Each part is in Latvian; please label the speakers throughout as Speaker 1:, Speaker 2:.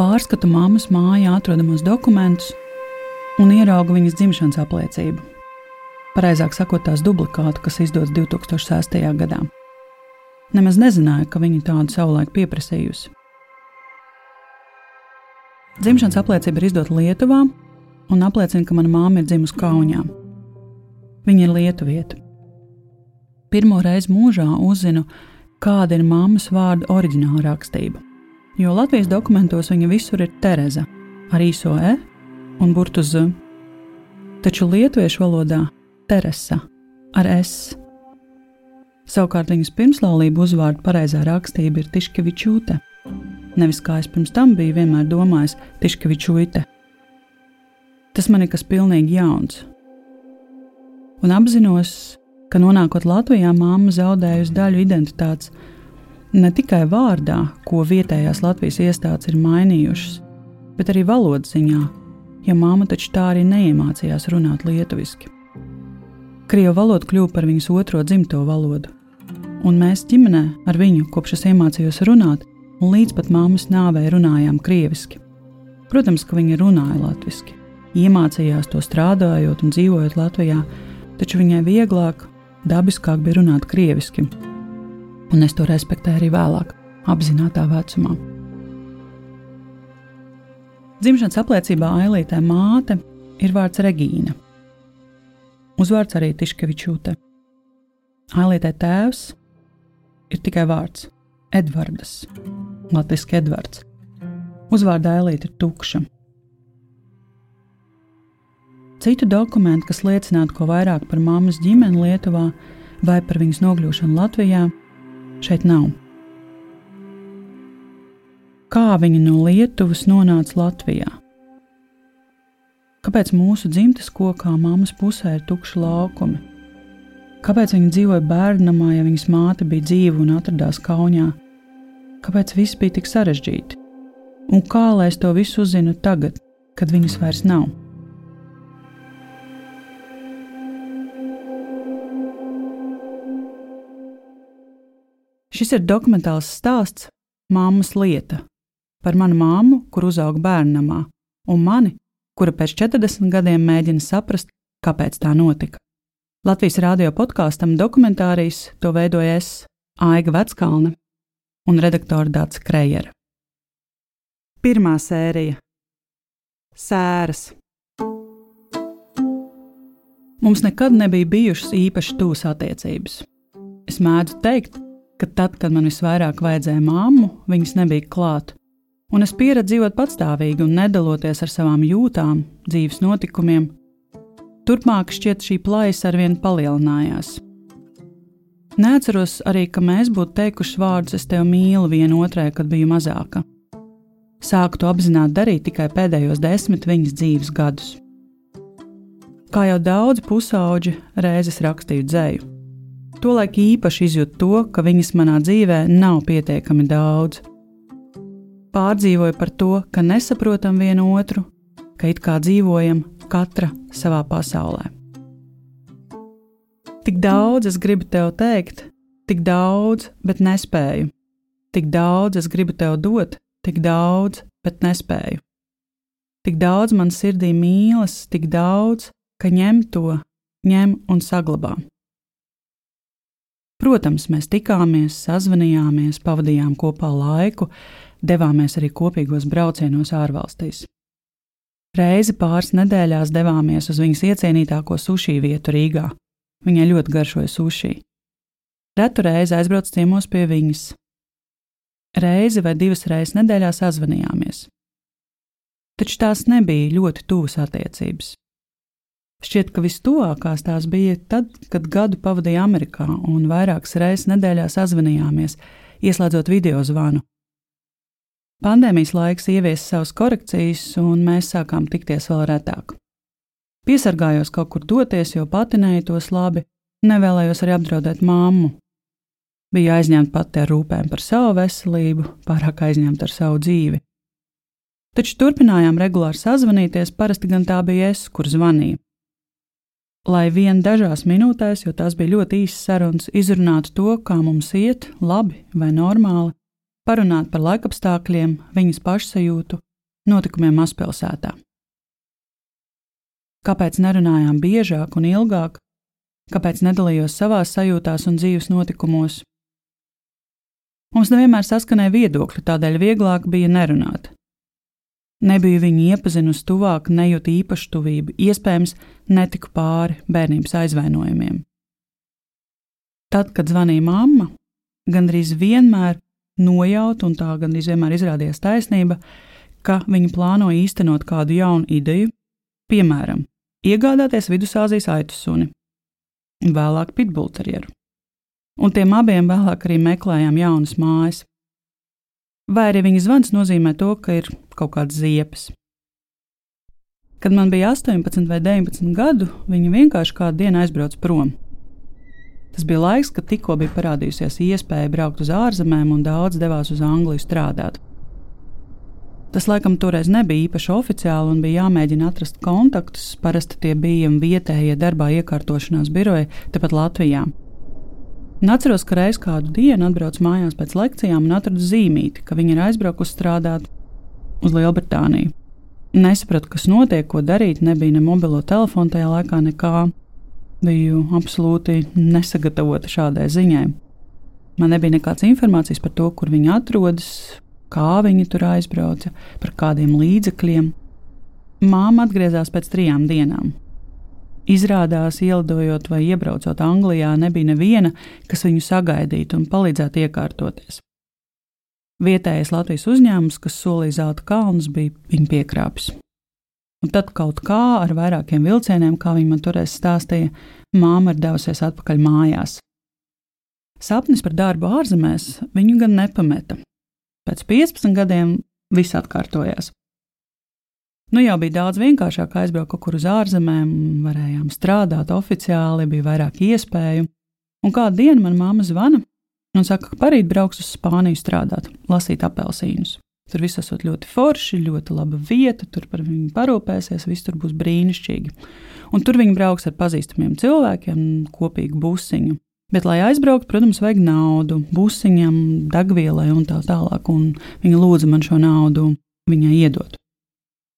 Speaker 1: Pārskatu mammas mājā atrodamos dokumentus un ieraugu viņas dzimšanas apliecību. Pareizāk sakot, tās dublikātu, kas izdodas 2006. gadā. Nemaz nezināju, ka viņa tādu savulaik pieprasījusi. Dzimšanas apliecība ir izdota Lietuvā un apliecina, ka mana māma ir dzimusi Kaunijā. Viņa ir lietuvieta. Pirmo reizi mūžā uzzinu, kāda ir mammas vārda oriģināla rakstība. Jo Latvijas dokumentos viņa visur ir Tereza ar īso E un burtu Z. Taču lietuviešu valodā Teresa ar S. Savukārt viņas pirmslaulību uzvārdu pareizā rakstība ir Tiškevičūte, nevis kā es pirms tam biju vienmēr domājis, Tiškevičūte. Tas man ir kas pilnīgi jauns. Un apzinos, ka nonākot Latvijā, māma zaudējusi daļu identitātes ne tikai vārdā, ko vietējās Latvijas iestādes ir mainījušas, bet arī valodas ziņā, jo māma taču tā arī neiemācījās runāt lietuviski. Krievu valoda kļuva par viņas otro dzimto valodu, un mēs ģimenē ar viņu, kopš es iemācījos runāt, un līdz pat māmas nāvei runājām krieviski. Protams, ka viņa runāja latviešu, iemācījās to strādājot un dzīvojot Latvijā, taču viņai vieglāk dabiskāk bija runāt krieviski, un es to respektēju arī vēlāk, apzinātajā vecumā. Dzimšanas apliecībā Ailītē māte ir vārds Regīna. Uzvārds arī Tiškevičūte. Ailītē tēvs ir tikai vārds Edvards, Latvijas Edvards. Uzvārdā Ailīte ir tukša. Citu dokumentu, kas liecinātu ko vairāk par mammas ģimeni Lietuvā vai par viņas nokļūšanu Latvijā, šeit nav. Kā viņa no Lietuvas nonāca Latvijā? Kāpēc mūsu dzimtes kokā mammas pusē ir tukši laukumi? Kāpēc viņa dzīvoja bērnamā, ja viņas māte bija dzīva un atradās Kaunijā? Kāpēc viss bija tik sarežģīti? Un kā lai es to visu uzzinu tagad, kad viņas vairs nav? Šis ir dokumentāls stāsts Māmas lieta par manu māmu, kur uzauga bērnamā, un mani, kura pēc 40 gadiem mēģina saprast, kāpēc tā notika. Latvijas rādio podkāstam dokumentārijas to veidoja es, Aiga Veckalne un redaktore Dācis Krejera. Pirmā sērija - Sēras. Mums nekad nebija bijušas īpaši tūs attiecības. Es mēdzu teikt, ka tad, kad man visvairāk vajadzēja māmu, viņas nebija klāt. Un es pieredzu dzīvot patstāvīgi un nedaloties ar savām jūtām, dzīves notikumiem. Turpmāk šķiet šī plaisa arvien palielinājās. Neatceros arī, ka mēs būtu teikuši vārdus es tevi mīlu vienotrai, kad biju mazāka. Sāku to apzināti darīt tikai pēdējos desmit viņas dzīves gadus. Kā jau daudzi pusauģi, reizes rakstīju dzēju. Tolaik īpaši izjūtu to, ka viņas manā dzīvē nav pietiekami daudz. Pārdzīvoju par to, ka nesaprotam vienu otru, ka it kā dzīvojam katra savā pasaulē. Tik daudz es gribu tev teikt, tik daudz, bet nespēju. Tik daudz es gribu tev dot, tik daudz, bet nespēju. Tik daudz man sirdī mīlas, tik daudz, ka ņem to, ņem un saglabā. Protams, mēs tikāmies, sazvanījāmies, pavadījām kopā laiku, devāmies arī kopīgos braucienos ārvalstīs. Reizi pāris nedēļās devāmies uz viņas iecienītāko sushi vietu Rīgā. Viņai ļoti garšoja sushi. Retu reizi aizbraucu ciemos pie viņas. Reizi vai divas reizes nedēļā sazvanījāmies. Taču tās nebija ļoti tuvas attiecības. Šķiet, ka vistuvākās tās bija tad, kad gadu pavadīja Amerikā un vairākas reizes nedēļā sazvanījāmies, ieslēdzot video zvanu. Pandēmijas laiks ieviesa savas korekcijas, un mēs sākām tikties vēl retāk. Piesargājos kaut kur doties, jo patinēju tos labi, nevēlējos arī apdraudēt māmu. Biju aizņemta pati ar rūpēm par savu veselību, pārāk aizņemta ar savu dzīvi. Taču turpinājām regulāri sazvanīties, parasti gan tā bija es, kur zvanīju lai vien dažās minūtēs, jo tās bija ļoti īsas sarunas, izrunātu to, kā mums iet, labi vai normāli, parunāt par laikapstākļiem, viņas pašsajūtu notikumiem mazpilsētā. Kāpēc nerunājām biežāk un ilgāk, kāpēc nedalījos savās sajūtās un dzīves notikumos? Mums nevienmēr saskanēja viedokļi, tādēļ vieglāk bija nerunāt. Nebiju viņu iepazinusi tuvāk, nejūtu īpašu tuvību, iespējams, netiku pāri bērnības aizvainojumiem. Tad, kad zvanīja mamma, gandrīz vienmēr nojauta, un tā gandrīz vienmēr izrādījās taisnība, ka viņa plāno īstenot kādu jaunu ideju, piemēram, iegādāties vidusāzijas aitu suni, vēlāk pitbullterjeru. Un tiem abiem vēlāk arī meklējām jaunas mājas. Vai arī viņa zvans nozīmē to, ka ir kaut kāds ziepes. Kad man bija 18 vai 19 gadu, viņa vienkārši kādu dienu aizbrauca prom. Tas bija laiks, kad tikko bija parādījusies iespēja braukt uz ārzemēm, un daudz devās uz Angliju strādāt. Tas laikam toreiz nebija īpaši oficiāli un bija jāmēģina atrast kontaktus. Parasti tie bija vietējie darbā iekārtošanās biroji tepat Latvijā. Un atceros, ka reiz kādu dienu atbraucu mājās pēc lekcijām un atradu zīmīti, ka viņa ir aizbraukusi strādāt uz Lielbritāniju. Nesapratu, kas notiek, ko darīt, nebija ne mobilo telefonu tajā laikā, nekā. Biju absolūti nesagatavota šādai ziņai. Man nebija nekādas informācijas par to, kur viņa atrodas, kā viņa tur aizbrauca, par kādiem līdzekļiem. Māma atgriezās pēc trijām dienām. Izrādās, ielidojot vai iebraucot Anglijā, nebija neviena, kas viņu sagaidītu un palīdzētu iekārtoties. Vietējais Latvijas uzņēmums, kas solīja zelta kalnus, bija viņa piekrāpis. Un tad kaut kā ar vairākiem vilcieniem, kā viņa man toreiz stāstīja, māma ir devusies atpakaļ mājās. Sapnis par darbu ārzemēs viņu gan nepameta. Pēc 15 gadiem viss atkārtojās. Nu, jau bija daudz vienkāršāk aizbraukt kaut kur uz ārzemēm, varējām strādāt oficiāli, bija vairāk iespēju. Un kādu dienu man mamma zvana un saka, ka parīt brauks uz Spāniju strādāt, lasīt apelsīnus. Tur viss esot ļoti forši, ļoti laba vieta, tur par viņu parūpēsies, viss tur būs brīnišķīgi. Un tur viņi brauks ar pazīstamiem cilvēkiem, kopīgu busiņu. Bet, lai aizbrauktu, protams, vajag naudu, busiņam, degvielai un tā tālāk. Un viņa lūdza man šo naudu viņai iedot.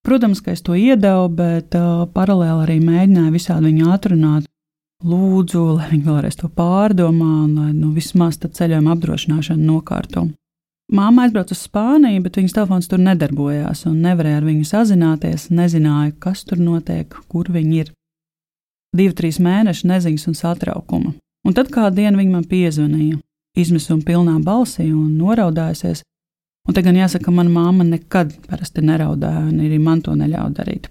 Speaker 1: Protams, ka es to iedevu, bet uh, paralēli arī mēģināju visādi viņu atrunāt. Lūdzu, lai viņi vēlreiz to pārdomā un lai nu, vismaz tā ceļojuma apdrošināšana nokārto. Māma aizbrauca uz Spāniju, bet viņas telefons tur nedarbojās un nevarēja ar viņu sazināties. Nezināja, kas tur notiek, kur viņi ir. Divi, trīs mēneši neziņas un satraukuma. Un tad kādu dienu viņa man piezvanīja, izmisuma pilnā balsī un noraudājusies, Un te gan jāsaka, ka mana māma nekad parasti neraudāja, un arī man to neļāva darīt.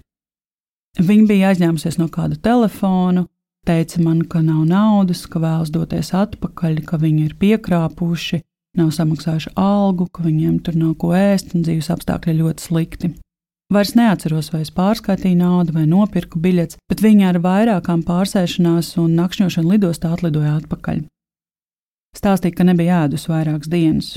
Speaker 1: Viņa bija aizņēmusies no kāda telefona, teica man, ka nav naudas, ka vēlas doties atpakaļ, ka viņi ir piekrāpuši, nav samaksājuši algu, ka viņiem tur nav ko ēst un dzīves apstākļi ļoti slikti. Vairs neatceros, vai es pārskaitīju naudu vai nopirku biļetes, bet viņa ar vairākām pārsēšanās un nakšņošanu lidostā atlidoja atpakaļ. Stāstīja, ka nebija ēdus vairākas dienas,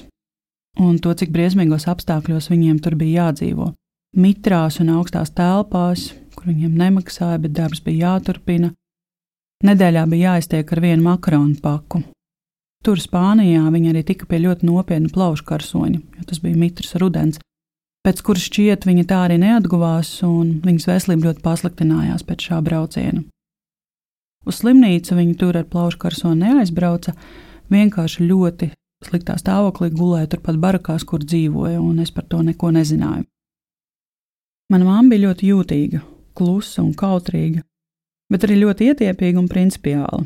Speaker 1: un to, cik briesmīgos apstākļos viņiem tur bija jādzīvo. Mitrās un augstās telpās, kur viņiem nemaksāja, bet darbs bija jāturpina. Nedēļā bija jāiztiek ar vienu makaronu paku. Tur Spānijā viņi arī tika pie ļoti nopietna plaušu karsoņa, jo tas bija mitrs rudens, pēc kuras šķiet viņa tā arī neatguvās, un viņas veselība ļoti pasliktinājās pēc šā brauciena. Uz slimnīcu viņi tur ar plaušu karsoni neaizbrauca, vienkārši ļoti sliktā stāvoklī gulēja turpat barakās, kur dzīvoja, un es par to neko nezināju. Mana mamma bija ļoti jūtīga, klusa un kautrīga, bet arī ļoti ietiepīga un principiāla.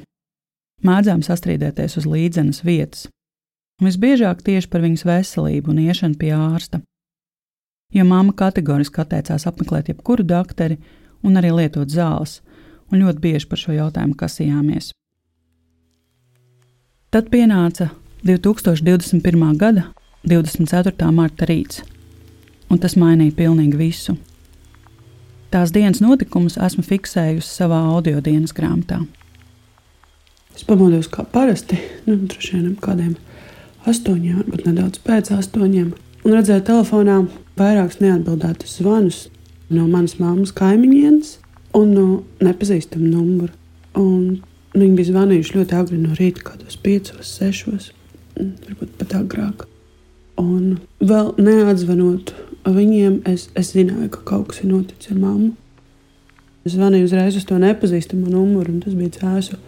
Speaker 1: Mēdzām sastrīdēties uz līdzenas vietas, un visbiežāk tieši par viņas veselību un iešanu pie ārsta. Jo mamma kategoriski atteicās apmeklēt jebkuru dokteri un arī lietot zāles, un ļoti bieži par šo jautājumu kasījāmies. Tad pienāca 2021. gada 24. marta rīts, un tas mainīja pilnīgi visu. Tās dienas notikumus esmu fiksējusi savā audio dienas grāmatā.
Speaker 2: Es pamodos kā parasti, nu, droši vien kādiem astoņiem, varbūt nedaudz pēc astoņiem, un redzēju telefonā vairākus neatbildētus zvanus no manas mammas kaimiņienes un no nepazīstama numura. Un viņi bija zvanījuši ļoti agri no rīta, kādos piecos, sešos varbūt pat agrāk. Un vēl neatzvanot viņiem es, es zināju, ka kaut kas ir noticis ar mammu. Es zvanīju uzreiz uz to nepazīstamo numuru, un tas bija cēsu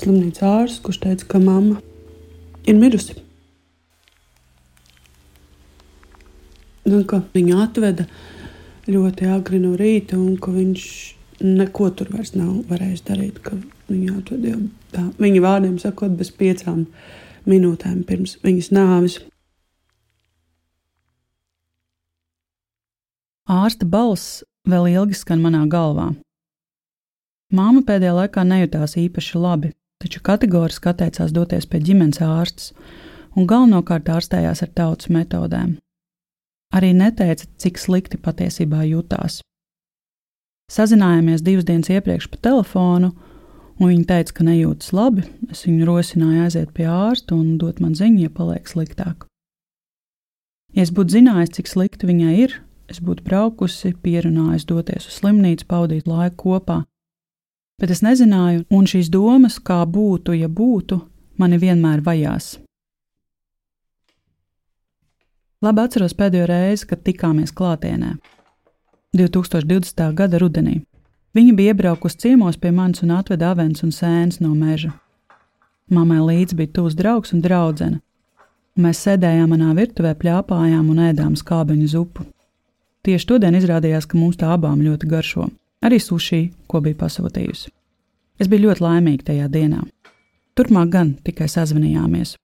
Speaker 2: slimnīcas ārsts, kurš teica, ka mamma ir mirusi. Nu, viņu atveda ļoti agri no rīta, un viņš neko tur vairs nav varējis darīt. Viņu atveda jau tā, viņa vārdiem sakot, bez piecām minūtēm pirms viņas nāves.
Speaker 1: Ārsta balss vēl ilgi skan manā galvā. Māma pēdējā laikā nejūtās īpaši labi, taču kategoriski atteicās doties pie ģimenes ārstes un galvenokārt ārstējās ar tautas metodēm. Arī neteica, cik slikti patiesībā jutās. Sazinājāmies divas dienas iepriekš pa telefonu, un viņa teica, ka nejūtas labi. Es viņu rosināju aiziet pie ārsta un dot man ziņu, ja paliek sliktāk. Ja es būtu zinājis, cik slikti viņai ir, Es būtu braukusi, pierunājusi doties uz slimnīcu, pavadīt laiku kopā. Bet es nezināju, un šīs domas, kā būtu, ja būtu, mani vienmēr vajās. Labi atceros pēdējo reizi, kad tikāmies klātienē. 2020. gada rudenī. Viņa bija iebraukusi ciemos pie manis un atveda avens un sēnes no meža. Māmai līdzi bija tūs draugs un draudzene. Mēs sēdējām manā virtuvē, plāpājām un ēdām skābeņu zupu. Tieši todien izrādījās, ka mums tā abām ļoti garšo, arī sushi, ko bija pasūtījusi. Es biju ļoti laimīga tajā dienā. Turpmāk gan tikai sazvanījāmies.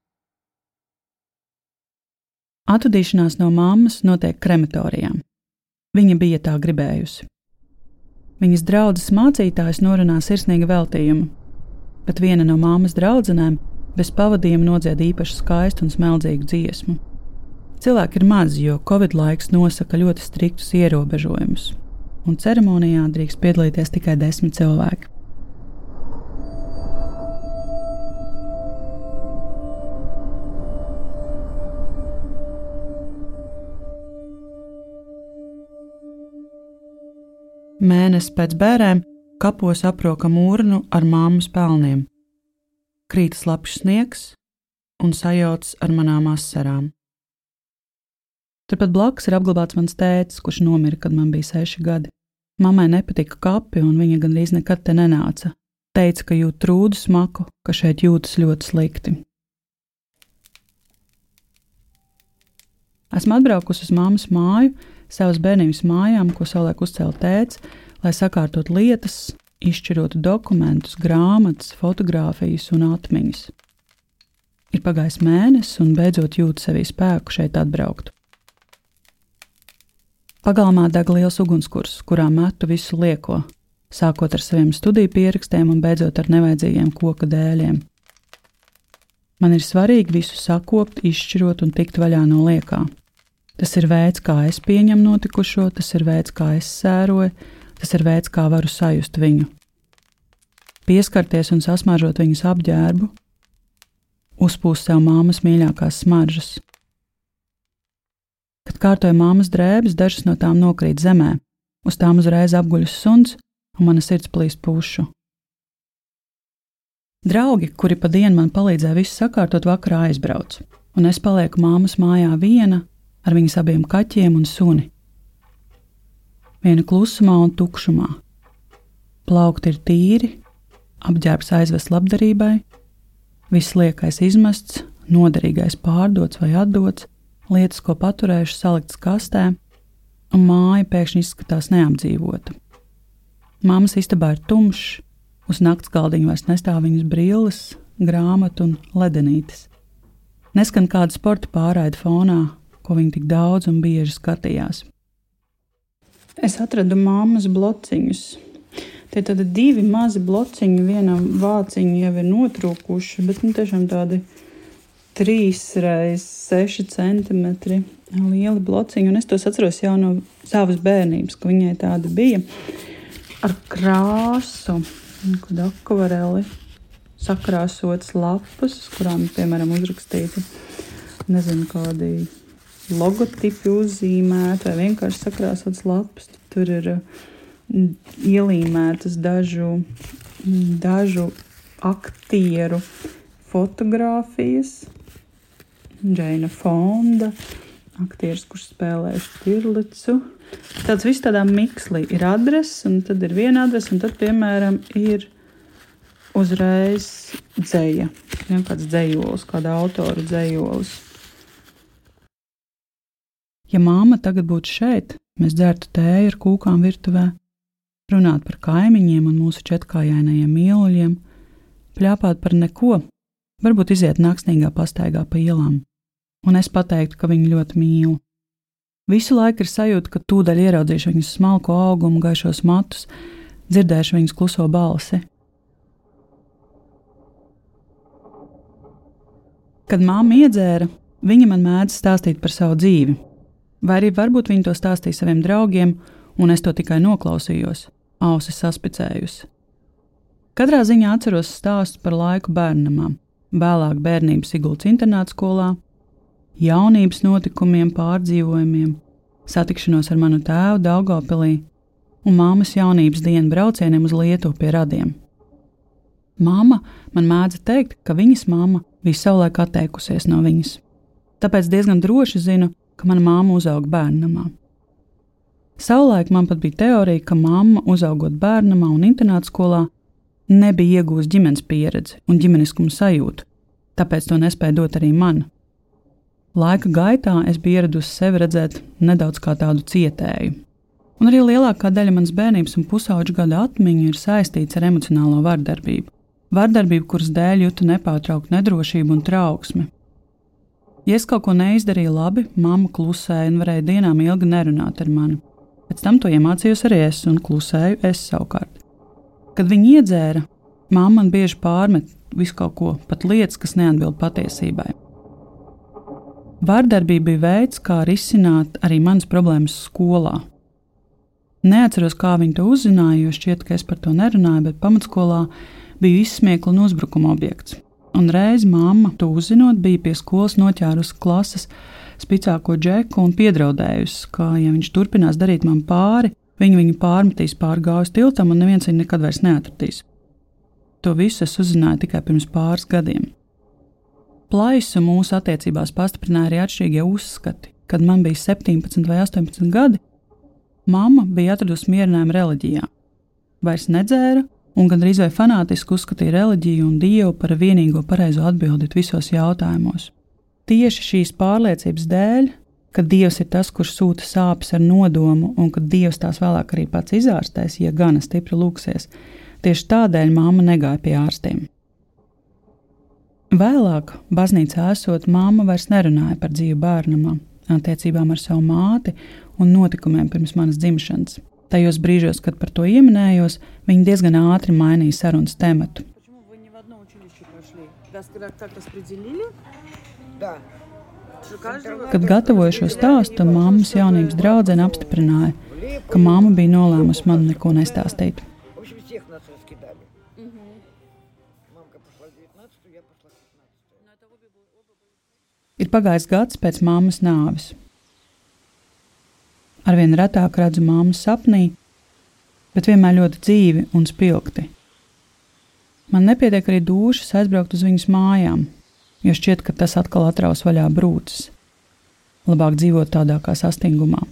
Speaker 1: Atvadīšanās no mammas notiek krematorijā. Viņa bija tā gribējusi. Viņas draudzes mācītājs norunā sirsnīgu veltījumu, bet viena no māmas draudzenēm bez pavadījuma nodzied īpaši skaistu un smeldzīgu dziesmu. Cilvēki ir mazi, jo Covid laiks nosaka ļoti striktus ierobežojumus, un ceremonijā drīkst piedalīties tikai desmit cilvēki. Mēnesis pēc bērniem kapos aprokam urnu ar māmas pelniem. Krīt slapjš sniegs un sajauts ar manām asarām. Turpat blakus ir apglabāts mans tēvs, kurš nomira, kad man bija seši gadi. Mammai nepatika kapi, un viņa gandrīz nekad te nenāca. Teica, ka jūt trūdu smaku, ka šeit jūtas ļoti slikti. Esmu atbraukusi uz mammas māju, savas bērnības mājām, ko savulaik uzcēla tēvs, lai sakārtot lietas, izšķirotu dokumentus, grāmatas, fotogrāfijas un atmiņas. Ir pagājis mēnesis, un beidzot jūtu sevī spēku šeit atbraukt. Pagalmā deg liels ugunskurs, kurā metu visu lieko, sākot ar saviem studiju pierakstiem un beidzot ar nevajadzīgiem koka dēļiem. Man ir svarīgi visu sakopt, izšķirot un tikt vaļā no liekā. Tas ir veids, kā es pieņemu notikušo, tas ir veids, kā es sēroju, tas ir veids, kā varu sajust viņu. Pieskarties un sasmažot viņas apģērbu, uzpūst sev māmas mīļākās smaržas. Kad kārtoju māmas drēbes, dažas no tām nokrīt zemē, uz tām uzreiz apguļas suns, un mana sirds plīst pušu. Draugi, kuri pa dienu man palīdzēja visu sakārtot, vakarā aizbrauc, un es palieku māmas mājā viena ar viņas abiem kaķiem un suni. Viena klusumā un tukšumā. Plaukti ir tīri, apģērbs aizvests labdarībai, viss liekais izmests, noderīgais pārdots vai atdots, lietas, ko paturējuši saliktas kastē, un māja pēkšņi izskatās neapdzīvota. Māmas istabā ir tumšs, uz nakts galdiņa vairs nestāv viņas brilles, grāmatu un ledenītes. Neskan kāda sporta pārraide fonā, ko viņa tik daudz un bieži skatījās. Es atradu māmas blociņus. Tie tādi divi mazi blociņi, vienam vāciņam jau ir notrūkuši, bet nu, tiešām tādi 3 reizes 6 centimetri lieli blociņi. Es tos atceros jau no savas bērnības, ka viņai tāda bija ar krāsu, kad akvareli sakrāsotas lapas, kurām, piemēram, uzrakstīti nezinu, kādi logotipi uzzīmēti vai vienkārši sakrāsotas lapas. Tur ir ielīmētas dažu, dažu aktieru fotogrāfijas, Džeina Fonda, aktieris, kurš spēlēja Stirlicu. Tāds viss tādā mikslī ir adrese, un tad ir viena adrese, un tad, piemēram, ir uzreiz dzēja. Ja, kāds dzējolis, kāda autora dzējolis. Ja māma tagad būtu šeit, mēs dzertu tēju ar kūkām virtuvē, runātu par kaimiņiem un mūsu četrkājainajiem mīluļiem, pļāpāt par neko, varbūt iziet naksnīgā pastaigā pa ielām un es pateiktu, ka viņu ļoti mīlu. Visu laiku ir sajūta, ka tūdaļ ieraudzīšu viņas smalko augumu, gaišos matus, dzirdēšu viņas kluso balsi. Kad māma iedzēra, viņa man mēdz stāstīt par savu dzīvi, vai arī varbūt viņa to stāstīja saviem draugiem, un es to tikai noklausījos, ausis saspicējusi. Katrā ziņā atceros stāstus par laiku bērnamā, vēlāk bērnības Sigultas internāta skolā, jaunības notikumiem, pārdzīvojumiem, satikšanos ar manu tēvu Daugopilī un māmas jaunības dienu braucieniem uz Lietuvu pie radiem. Māma man mēdza teikt, ka viņas mamma bija savulaik atteikusies no viņas. Tāpēc diezgan droši zinu, ka mana māma uzauga bērnamā. Savulaik man pat bija teorija, ka mamma, uzaugot bērnamā un internāta skolā, nebija iegūsta ģimenes pieredzi un ģimeniskuma sajūtu, tāpēc to nespēja dot arī man. Laika gaitā es biju ieradusi sevi redzēt nedaudz kā tādu cietēju. Un arī lielākā daļa manas bērnības un pusauģa gada atmiņu ir saistīts ar emocionālo vardarbību. Vardarbību, kuras dēļ jūtu nepārtrauktu nedrošību un trauksmi. Ja es kaut ko neizdarīju labi, mamma klusēja un varēja dienām ilgi nerunāt ar mani. Pēc tam to iemācījos arī es un klusēju es savukārt. Kad viņi iedzēra, mamma man bieži pārmet visu kaut ko, pat lietas, kas neatbild patiesībai. Vārdarbība bija veids, kā risināt arī manas problēmas skolā. Neatceros, kā viņi to uzzināja, jo šķiet, ka es par to nerunāju, bet pamatskolā biju izsmiekla un uzbrukuma objekts. Un reiz mamma, to uzzinot, bija pie skolas noķērusi klases spicāko džeku un piedraudējusi, ka, ja viņš turpinās darīt man pāri, viņi viņu pārmetīs pāri gājas tiltam un neviens viņu nekad vairs neatradīs. To visu es uzzināju tikai pirms pāris gadiem. Plaisu mūsu attiecībās pastiprināja arī atšķirīgie uzskati. Kad man bija 17 vai 18 gadi, mamma bija atradusi mierinājumu reliģijā. Vairs nedzēra un gandrīz vai fanātiski uzskatīja reliģiju un dievu par vienīgo pareizo atbildi visos jautājumos. Tieši šīs pārliecības dēļ, ka dievs ir tas, kurš sūta sāpes ar nodomu, un ka dievs tās vēlāk arī pats izārstēs, ja gana stipri lūksies, tieši tādēļ mamma negāja pie ārstiem. Vēlāk, baznīcā esot, māma vairs nerunāja par dzīvi bērnamā, attiecībām ar savu māti un notikumiem pirms manas dzimšanas. Tajos brīžos, kad par to ieminējos, viņa diezgan ātri mainīja sarunas tematu. Kad gatavoju šo stāstu, mammas jaunības draudzene apstiprināja, ka mamma bija nolēmusi man neko nestāstīt. Ir pagājis gads pēc māmas nāves. Arvien retāk redzu māmu sapnī, bet vienmēr ļoti dzīvi un spilgti. Man nepietiek arī dušas aizbraukt uz viņas mājām, jo šķiet, ka tas atkal atraus vaļā brūces. Labāk dzīvot tādā kā sastingumā.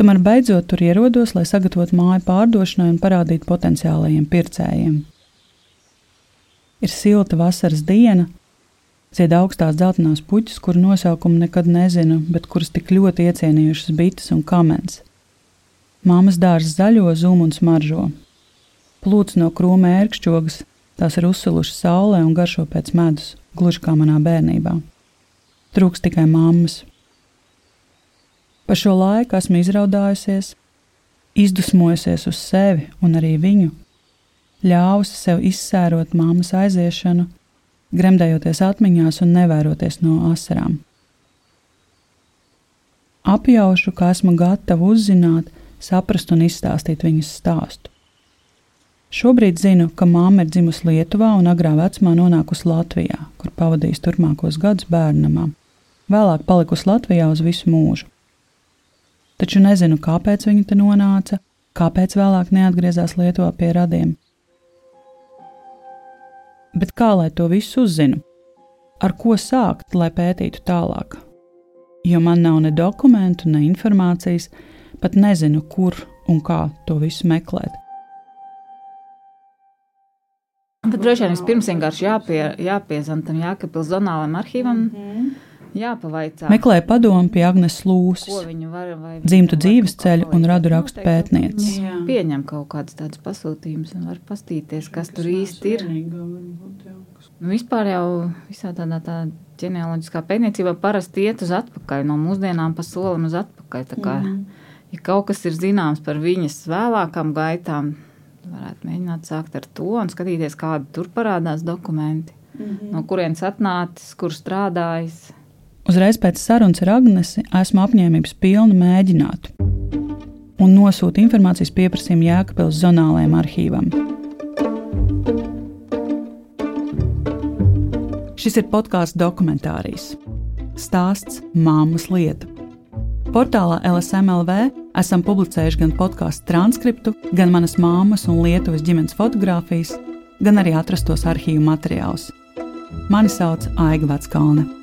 Speaker 1: Tomēr beidzot tur ierodos, lai sagatavotu māju pārdošanai un parādītu potenciālajiem pircējiem. Ir silta vasaras diena, Zied augstās dzeltenās puķis, kuru nosaukumu nekad nezinu, bet kuras tik ļoti iecienījušas bites un kamens. Māmas dārzs zaļo, zum un smaržo. Plūts no krūma ērkšķogas, tās ir uzsilušas saulē un garšo pēc medus, gluži kā manā bērnībā. Trūks tikai mammas. Pa šo laiku esmu izraudājusies, izdusmojusies uz sevi un arī viņu, ļāvusi sev izsērot mammas aiziešanu gremdējoties atmiņās un nevēroties no asarām. Apjaušu, ka esmu gatava uzzināt, saprast un izstāstīt viņas stāstu. Šobrīd zinu, ka māma ir dzimusi Lietuvā un agrā vecumā nonākusi Latvijā, kur pavadījusi turpmākos gadus bērnamā. Vēlāk palikusi Latvijā uz visu mūžu. Taču nezinu, kāpēc viņa te nonāca, kāpēc vēlāk neatgriezās Lietuvā pie radiem. Bet kā lai to visu uzzinu? Ar ko sākt, lai pētītu tālāk? jo man nav ne dokumentu, ne informācijas, pat nezinu, kur un kā to visu meklēt.
Speaker 3: Tad droši vien vispirms vienkārši jāpie, jāpiezvan tam Jākapils zonālajam arhīvam. Mm -hmm. Jāpavaicā.
Speaker 1: Meklēju padomu pie Agnes Lūsas,
Speaker 3: Ko viņi var vai
Speaker 1: dzimtu dzīves ceļu un radu rakstu pētnieces.
Speaker 3: Pieņem kaut kādus tādus pasūtījumus un var pastīties, kas tur īsti ir. Nu, vispār jau visā tādā tā ģenealoģiskā pētniecībā parasti iet uz atpakaļ, no mūsdienām pa solim uz atpakaļ. Tā kā, ja kaut kas ir zināms par viņas vēlākām gaitām, varētu mēģināt sākt ar to un skatīties, kādi tur parādās dokumenti,
Speaker 1: Mhm.
Speaker 3: no kurienes atnācis, kur strādājis.
Speaker 1: Uzreiz pēc sarunas ar Agnesi esmu apņēmības pilna mēģināt un nosūtu informācijas pieprasījumu Jēkabils zonālajiem arhīvam. Šis ir podkāsts dokumentārijas. Stāsts Māmas lieta. Portālā LSMLV esam publicējuši gan podkāstu transkriptu, gan manas māmas un Lietuvas ģimenes fotogrāfijas, gan arī atrastos arhīvu materiālus. Mani sauc Aiga Veckalne.